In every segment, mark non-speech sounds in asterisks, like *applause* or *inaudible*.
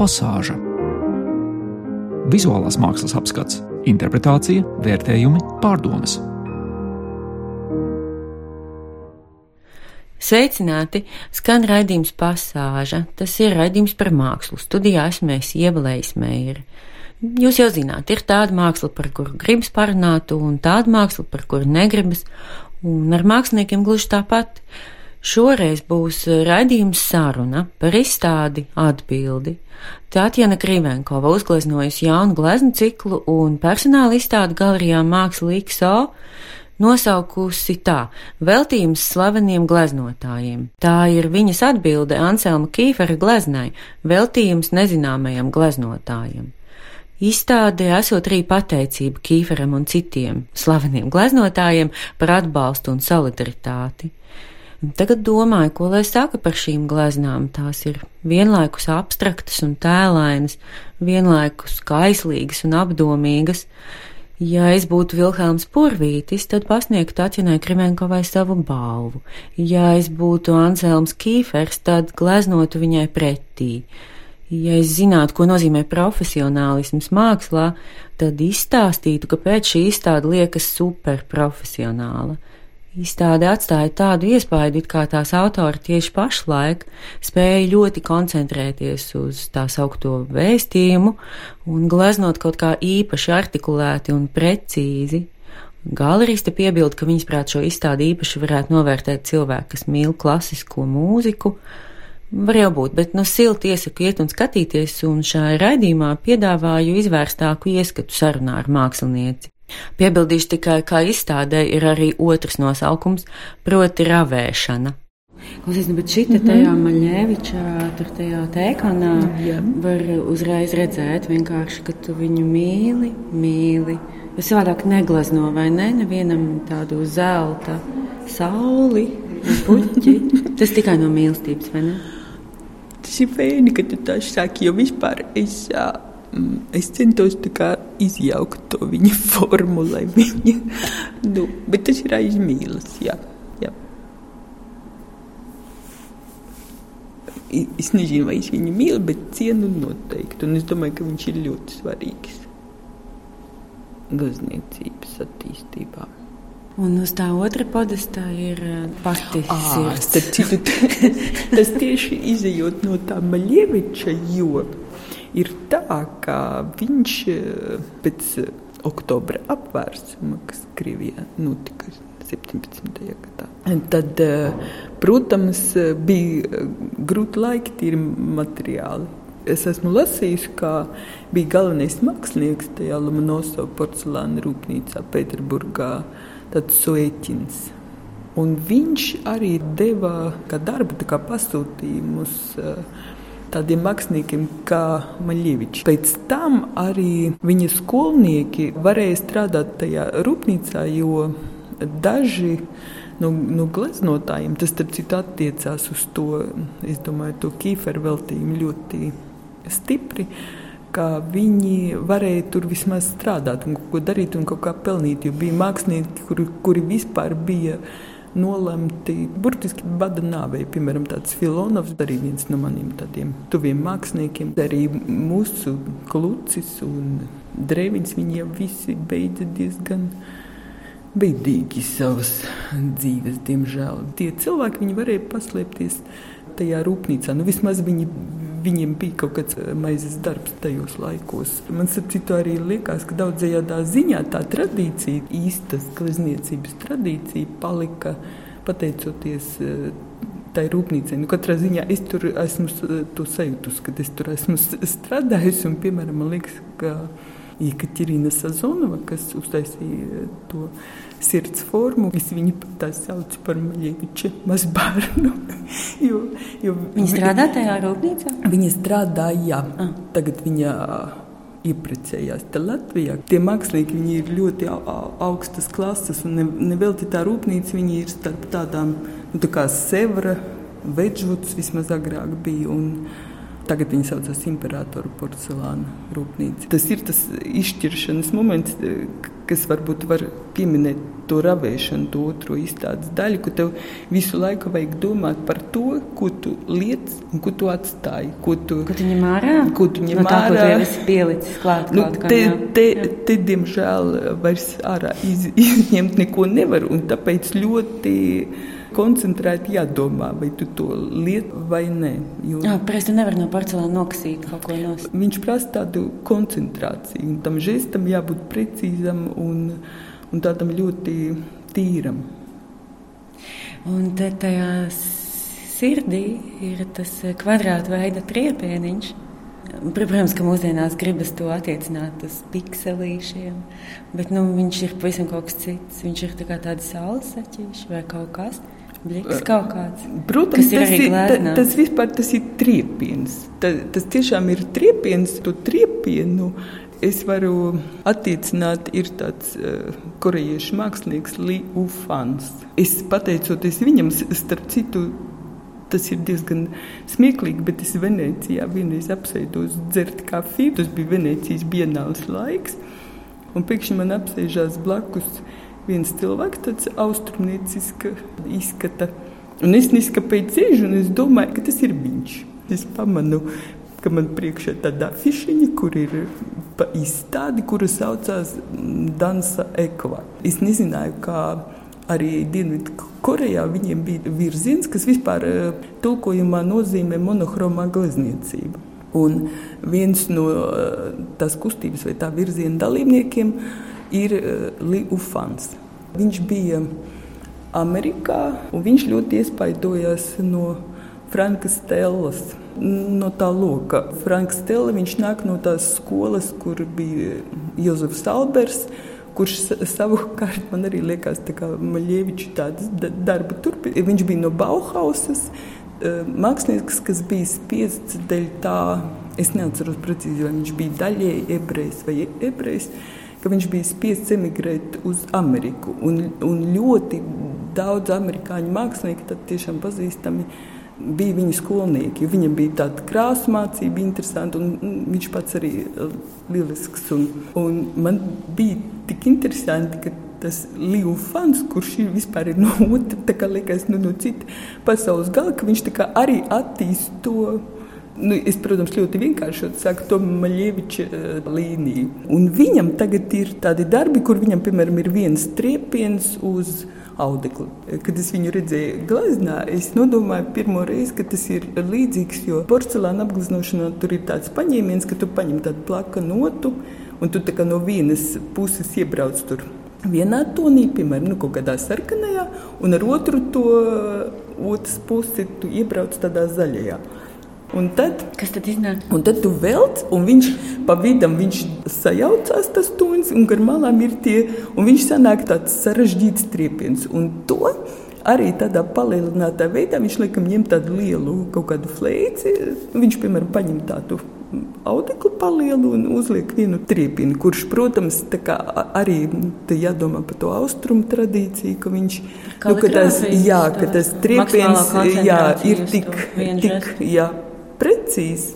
pasāža. Vizuālās mākslas apskats, interpretācija, vērtējumi, pārdomas. Sveicināti! Skan raidījums pasāža. Tas ir raidījums par mākslu. Studijā esmu es Ievalējis Meiri. Jūs jau zināt, ir tāda māksla, par kuru gribas parunāt, un tāda māksla, par kuru negribas, un ar māksliniekiem gluži tāpat. Šoreiz būs raidījums saruna par izstādi atbildi. Tātjana Krivenkova uzgleznojusi jaunu gleznu ciklu un personāla izstādi galerijā Māksla XO nosaukusi tā - veltījums slaveniem gleznotājiem. Tā ir viņas atbilde Anselma Kīfera gleznai - veltījums nezināmajam gleznotājam. Izstādē esot arī pateicība Kīferam un citiem slaveniem gleznotājiem par atbalstu un solidaritāti. Tagad domāju, ko lai saka par šīm gleznām. Tās ir vienlaikus abstraktas un tēlainas, vienlaikus kaislīgas un apdomīgas. Ja es būtu Vilhelms Purvītis, tad pasniegtu Atjanai Krimenkovai savu balvu. Ja es būtu Anselms Kīfers, tad gleznotu viņai pretī. Ja es zinātu, ko nozīmē profesionālisms mākslā, tad izstāstītu, kāpēc šī izstāde liekas superprofesionāla. Izstāde atstāja tādu iespaidu, it kā tās autori tieši pašlaik spēja ļoti koncentrēties uz tā saukto vēstījumu un gleznot kaut kā īpaši artikulēti un precīzi. Galeriste piebilda, ka viņas prāt šo izstādi īpaši varētu novērtēt cilvēki, kas mīl klasisko mūziku, Var jau būt, bet no silti iesaku iet un skatīties, un šajā raidījumā piedāvāju izvērstāku ieskatu sarunā ar mākslinieci. Piebildīšu tikai, ka izstādē ir arī otrs nosaukums, proti ravēšana. Klausies, nu, bet šī te tajā mhm. Maļēvičā, tur tajā tēkanā Jā. var uzreiz redzēt vienkārši, ka tu viņu mīli, mīli. Jo savādāk neglazno vai ne, nevienam tādu zelta sauli, puķi. *laughs* Tas tikai no mīlestības, vai ne? tas ir fēni, ka tu tā saki, jo vispār es, es centos izjaukt to viņa *laughs* formulē. Viņa, nu, bet tas ir aizmīlis, jā. jā. Es nezinu, vai es viņu mīlu, bet cienu noteikti. Un es domāju, ka viņš ir ļoti svarīgs glezniecības attīstībā. Un uz tā otra podesta ir eh, pati sirds. *laughs* tas tieši izējot no tā Maļieviča, jo ir tā, ka viņš eh, pēc eh, oktobra apvērsuma, kas Krievijā notika 17. gadā, tad, protams, bija grūti laiki tīri materiāli. Es esmu lasījis, ka bija galvenais mākslinieks tajā Lomonosova porcelāna rūpnīcā Pēterburgā tad Suēķins. Un viņš arī deva kā darbu, kā pasūtījumus eh, tādiem māksliniekiem kā Maļievičs. Pēc tam arī viņa skolnieki varēja strādāt tajā rūpnīcā, jo daži no, no gleznotājiem tas citu attiecās uz to, es domāju, to kīferu veltījumu ļoti stipri ka viņi varēja tur vismaz strādāt un ko darīt un kaut kā pelnīt. Jo bija mākslinieki, kuri, kuri vispār bija nolemti burtiski bada nāvei. Piemēram, tāds Filonovs, arī viens no maniem tādiem tuviem māksliniekiem, arī mūsu klucis un drēviņš. Viņi jau visi beidza diezgan beidīgi savas dzīves, diemžēl. Tie cilvēki, viņi varēja paslēpties tajā rūpnīcā. Nu, vismaz viņi viņiem bija kaut kāds eh, maizes darbs tajos laikos. Man citu arī liekas, ka daudzajādā ziņā tā tradīcija, īstas glezniecības tradīcija, palika pateicoties eh, tai rūpnīcai. Nu, katrā ziņā es tur esmu to sajūtus, kad es tur esmu strādājusi. Un, piemēram, man liekas, ka Jekaterina Sazonova, kas uztaisīja to sirds formu, es viņu tā saucu par Maļieviča mazbērnu. jo, jo viņa strādā tajā rūpnīcā? Viņa strādāja. Ah. Tagad viņa ieprecējās te Latvijā. Tie mākslinieki ir ļoti augstas klases, un nevelti ne tā rūpnīca ir starp tādām nu, tā kā Sevra, Vedžvuds vismaz agrāk bija. Un, Tagad viņi saucās Imperatora porcelāna rūpnīca. Tas ir tas izšķiršanas moments, kas varbūt var pieminēt to ravēšanu, to otro izstādes daļu, ka tev visu laiku vajag domāt par to, ko tu liec un ko tu atstāji. Ko tu, ko tu ņem ārā? Ko tu ņem no tā, ārā? Ko tu esi pielicis klāt nu, kaut te, kam, te, te, diemžēl, vairs ārā iz, *laughs* izņemt neko nevar, un tāpēc ļoti koncentrēti jādomā, vai tu to lietu vai nē. Jo... Jā, tam nevar no porcelāna nokasīt kaut ko no savas. Viņš prasa tādu koncentrāciju, un tam žestam jābūt precīzam un, un tādam ļoti tīram. Un te tajā sirdī ir tas kvadrātveida triepieniņš. Protams, ka mūsdienās gribas to attiecināt uz pikselīšiem, bet nu, viņš ir pavisam kaut kas cits. Viņš ir tā tāds saules saķīšs vai kaut kas tāds. Bliks kaut kāds. Protams, tas ir, ta, tas vispār tas ir triepiens. Ta, tas tiešām ir triepiens, to triepienu. Es varu attiecināt, ir tāds uh, korejiešu mākslinieks Li Ufans. Es pateicoties viņam, starp citu, tas ir diezgan smieklīgi, bet es Venecijā vienreiz apsēdos dzert kafiju. Tas bija Venecijas bienāls laiks, un pēkšņi man apsēžās blakus viens cilvēks, tāds austrumnieciska izskata. Un es neskapēju ceļu, un es domāju, ka tas ir viņš. Es pamanu, ka man priekšā ir tāda afišiņa, kur ir pa izstādi, kura saucās Dansa Ekva. Es nezināju, kā arī Dienvidkorejā viņiem bija virziens, kas vispār eh, tulkojumā nozīmē monohromā glezniecība. Un viens no eh, tās kustības vai tā virziena dalībniekiem ir eh, Li Ufans. Viņš bija Amerikā, un viņš ļoti iespaidojās no Franka Stellas. No tā loka. Franks Stella nāk no tās skolas, kur bija Jozefs Albers, kurš savukārt man arī liekas, kā Maļievičs tāds darba turpinājums. Viņš bija no Bauhausas. Mākslinieks, kas bija spiests dēļ tā, es neatceros precīzi, vai viņš bija daļēji ebrejs vai ebrejs ka viņš bija spiests emigrēt uz Ameriku. Un, un ļoti daudz amerikāņu mākslinieku tad tiešām pazīstami bija viņa skolnieki. Viņam bija tāda krāsa mācība, interesanta, un viņš pats arī eh, lielisks. Un, un man bija tik interesanti, ka tas Līvufans, kurš ir vispār ir no otras, tā kā liekas, nu, no cita pasaules gala, ka viņš arī attīst to Nu, es, protams, ļoti vienkārši saku to Maļieviča uh, līniju. Un viņam tagad ir tādi darbi, kur viņam, piemēram, ir viens triepiens uz audekli. Kad es viņu redzēju gleznā, es nodomāju pirmo reizi, ka tas ir līdzīgs, jo porcelāna apgleznošanā tur ir tāds paņēmiens, ka tu paņem tādu plaka notu un tu no vienas puses iebrauc tur vienā tonī, piemēram, nu, kaut kādā sarkanajā, un ar otru to otras pusi tu iebrauc tādā zaļajā. Un tad, Kas tad iznāk? Un tad tu velc, un viņš pa vidam viņš sajaucās tas tonis, un gar malām ir tie, un viņš sanāk tāds sarežģīts triepiens. Un to arī tādā palielinātā veidā viņš laikam ņem tādu lielu kaut kādu flēci. Viņš, piemēram, paņem tādu audeklu palielu un uzliek vienu triepienu, kurš, protams, arī jādomā par to austrumu tradīciju, ka viņš nu, ka tas, jā, ka tas triepiens jā, ir tik, tik jā, precīzi.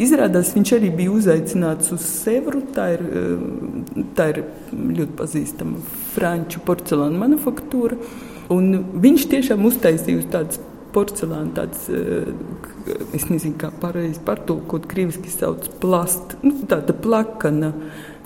Izrādās, viņš arī bija uzaicināts uz Sevru. Tā ir, eh, tā ir ļoti pazīstama franču porcelāna manufaktūra. Un viņš tiešām uztaisīja tādas porcelāna, tāds, eh, es nezinu, kā pareizi pārtulkot, krieviski sauc plast, nu, tāda plakana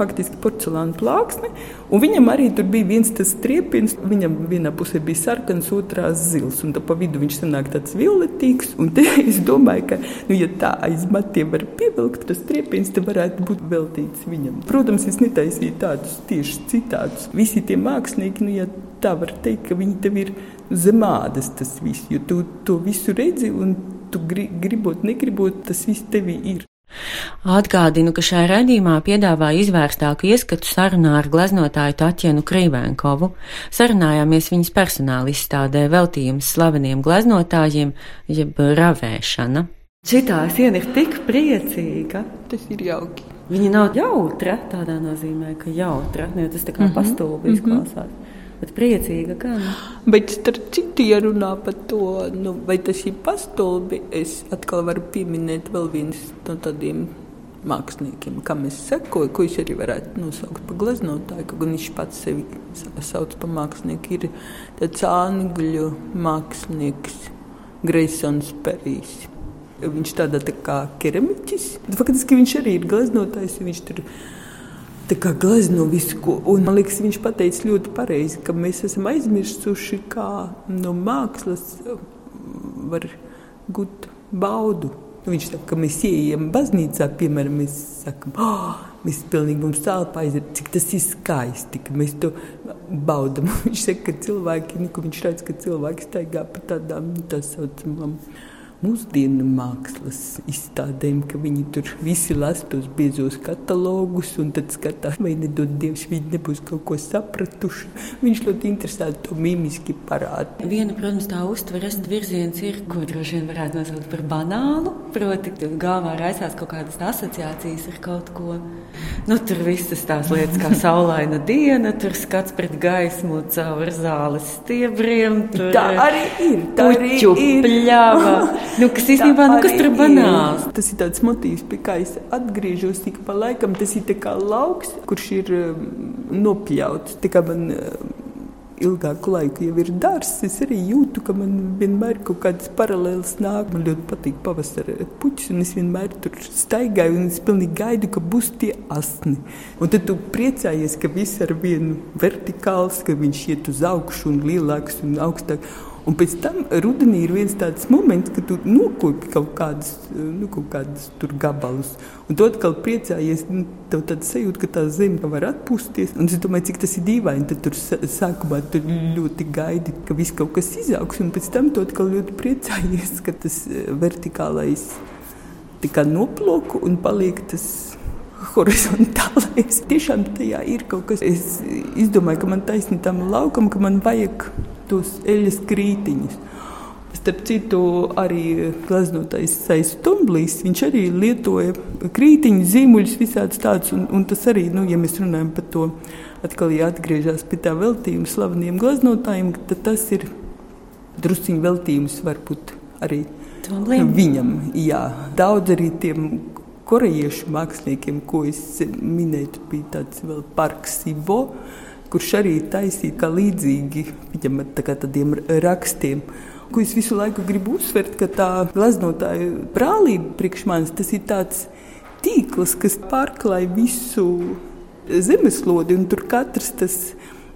faktiski porcelāna plāksne. Viņam arī tur bija viens tas striepiens. Viņam vienā pusē bija sarkans, otrā zils. Un pa vidu viņš sanāk tāds violetīgs. Un te *laughs* es domāju, ka, nu, ja tā aiz matiem var pievilkt, tas striepiens te varētu būt veltīts viņam. Protams, es netaisīju tādus tieši citādus. Visi tie mākslinieki, nu, ja tā var teikt, ka viņi tev ir zemādas tas viss, jo tu to visu redzi un tu gribot, negribot, tas viss tevī ir. Atgādinu, ka šajā raidījumā piedāvāju izvērstāku ieskatu sarunā ar gleznotāju Tatjanu Krīvenkovu. Sarunājāmies viņas personāla izstādē veltījums slaveniem gleznotājiem, jeb ravēšana. Šitā siena ir tik priecīga. Tas ir jauki. Viņa nav jautra tādā nozīmē, ka jautra, ne, tas tā kā mm -hmm. pastulbi mhm. izklausās. Mm -hmm. Bet priecīga gan. Bet starp citu, ja runā par to, nu, vai tas ir pastolbi, es atkal varu pieminēt vēl viens no tādiem māksliniekiem, kam es sekoju, ko viņš arī varētu nosaukt par gleznotāju, kaut gan viņš pats sevi sauc par mākslinieku, ir tāds angļu mākslinieks Greisons Perijs. Viņš tādā tā kā keramiķis. Faktiski viņš arī ir gleznotājs, viņš tur kā glezno visu, ko. Un, man liekas, viņš pateica ļoti pareizi, ka mēs esam aizmirsuši, kā no mākslas var gūt baudu. Viņš saka, ka mēs ieejam baznīcā, piemēram, mēs sakam, oh, mēs pilnīgi mums telpā aiziet, cik tas ir skaisti, ka mēs to baudam. *laughs* Viņš saka, ka cilvēki, nu, ka viņš redz, ka cilvēki staigā pa tādām, nu, tā saucamām, mūsdienu mākslas izstādēm, ka viņi tur visi lasa tos biezos katalogus un tad skatās, vai nedod Dievs, viņi nebūs kaut ko sapratuši. Viņš ļoti interesanti to mimiski parāda. Viena, protams, tā uztveres virziens ir, ko droši vien varētu nosaukt par banālu, proti, galvā raisās kaut kādas asociācijas ar kaut ko. Nu, tur visas tās lietas kā *laughs* saulaina diena, tur skats pret gaismu caur zāles stiebriem. Tur, tā arī ir. Tā arī ir. Pļāva. *laughs* Nu, kas īstenībā nu, kas tur ir banāls. Tas ir tāds motīvs, pie kā es atgriežos ik pa laikam. Tas ir kā lauks, kurš ir um, nopļauts. Tā kā man um, ilgāku laiku jau ir dārsts, es arī jūtu, ka man vienmēr kaut kādas paralēlas nāk. Man ļoti patīk pavasara puķis, un es vienmēr tur staigāju, un es pilnīgi gaidu, ka būs tie asni. Un tad tu priecājies, ka viss ar vienu vertikāls, ka viņš iet uz augšu un lielāks un augstāks. Un pēc tam rudenī ir viens tāds moments, kad tu nokopi kaut kādus, nu, kaut kādus gabalus. Un tu atkal priecājies, nu, tev tāda sajūta, ka tā zeme var atpūsties. Un es domāju, cik tas ir dīvaini. Tad tur sākumā tu ļoti gaidi, ka viss kaut kas izaugs. Un pēc tam tu atkal ļoti priecājies, ka tas eh, vertikālais tikai noplūko un paliek tas horizontālais. Tiešām tajā ir kaut kas. Es izdomāju, ka man taisnība tam laukam, ka man vajag tos eļļas krītiņus. Starp citu, arī gleznotais Saistumblīs, viņš arī lietoja krītiņu, zīmuļus, visādus tādus, un, un tas arī, nu, ja mēs runājam par to, atkal jāatgriežas pie tā veltījuma slaveniem gleznotājiem, tad tas ir drusciņu veltījums varbūt arī Tumblim. viņam. Jā, daudz arī tiem korejiešu māksliniekiem, ko es minēju, bija tāds vēl parks Ivo, kurš arī taisīja līdzīgi viņam ar tā tādiem rakstiem. Ko es visu laiku gribu uzsvert, ka tā gleznotāja brālība priekš manis tas ir tāds tīkls, kas pārklāj visu zemeslodi, un tur katrs tas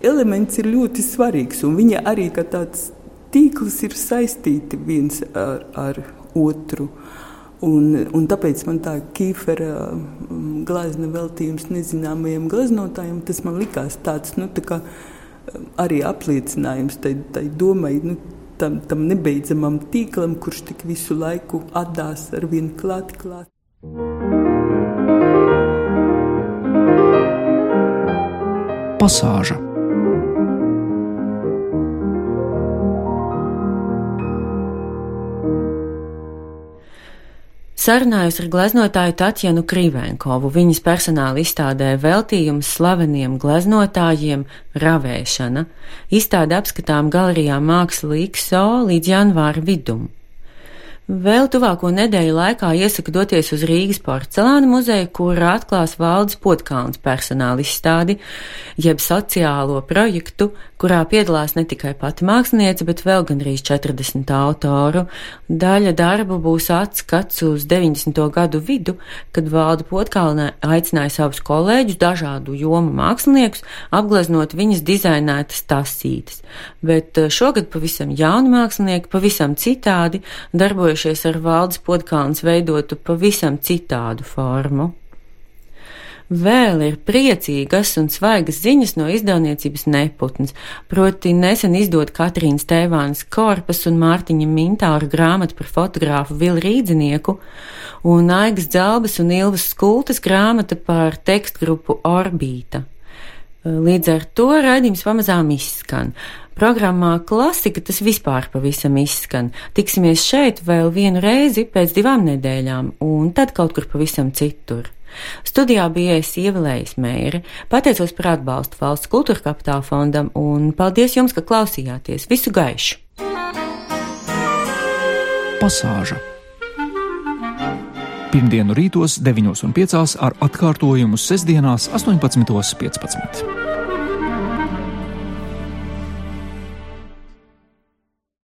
elements ir ļoti svarīgs. Viņa arī kā tāds tīkls ir saistīti viens ar, ar otru. Un, un tāpēc man tā kīfera mm, glezna veltījums nezināmajiem gleznotājiem, tas man likās tāds nu, tā kā, mm, arī apliecinājums tai, tai domai, nu, tam, tam nebeidzamam tīklam, kurš tik visu laiku atdās ar vienu klāt, klāt. Pasāža Sarunājos ar gleznotāju Tatjanu Krīvenkovu. Viņas personāla izstādē veltījums slaveniem gleznotājiem Ravēšana. Izstāde apskatām galerijā Māksla XO līdz janvāra vidum. Vēl tuvāko nedēļu laikā iesaku doties uz Rīgas porcelāna muzeju, kur atklās valdes potkalns personāla izstādi, jeb sociālo projektu, kurā piedalās ne tikai pati māksliniece, bet vēl gandrīz 40 autoru. Daļa darbu būs atskats uz 90. gadu vidu, kad valde potkalnē aicināja savus kolēģus, dažādu jomu māksliniekus, apgleznot viņas dizainētas tasītes. Bet eh, šogad pavisam jauni mākslinieki, pavisam citādi darbojas darbojušies ar valdes podkāns veidotu pavisam citādu formu. Vēl ir priecīgas un svaigas ziņas no izdevniecības neputns, proti nesen izdot Katrīnas Tēvānas korpas un Mārtiņa Mintāra grāmatu par fotogrāfu Vilu Rīdzinieku un Aigas Dzalbas un Ilvas Skultas grāmata par tekstgrupu Orbīta. Līdz ar to raidījums pamazām izskan. Programmā klasika tas vispār pavisam izskan. Tiksimies šeit vēl vienu reizi pēc divām nedēļām, un tad kaut kur pavisam citur. Studijā bija es ievēlējis mēri, pateicos par atbalstu valsts kultūra kapitāla fondam un paldies jums, ka klausījāties. Visu gaišu! Pasāža Pirmdienu rītos 9.5 ar atkārtojumu sestdienās 18.15.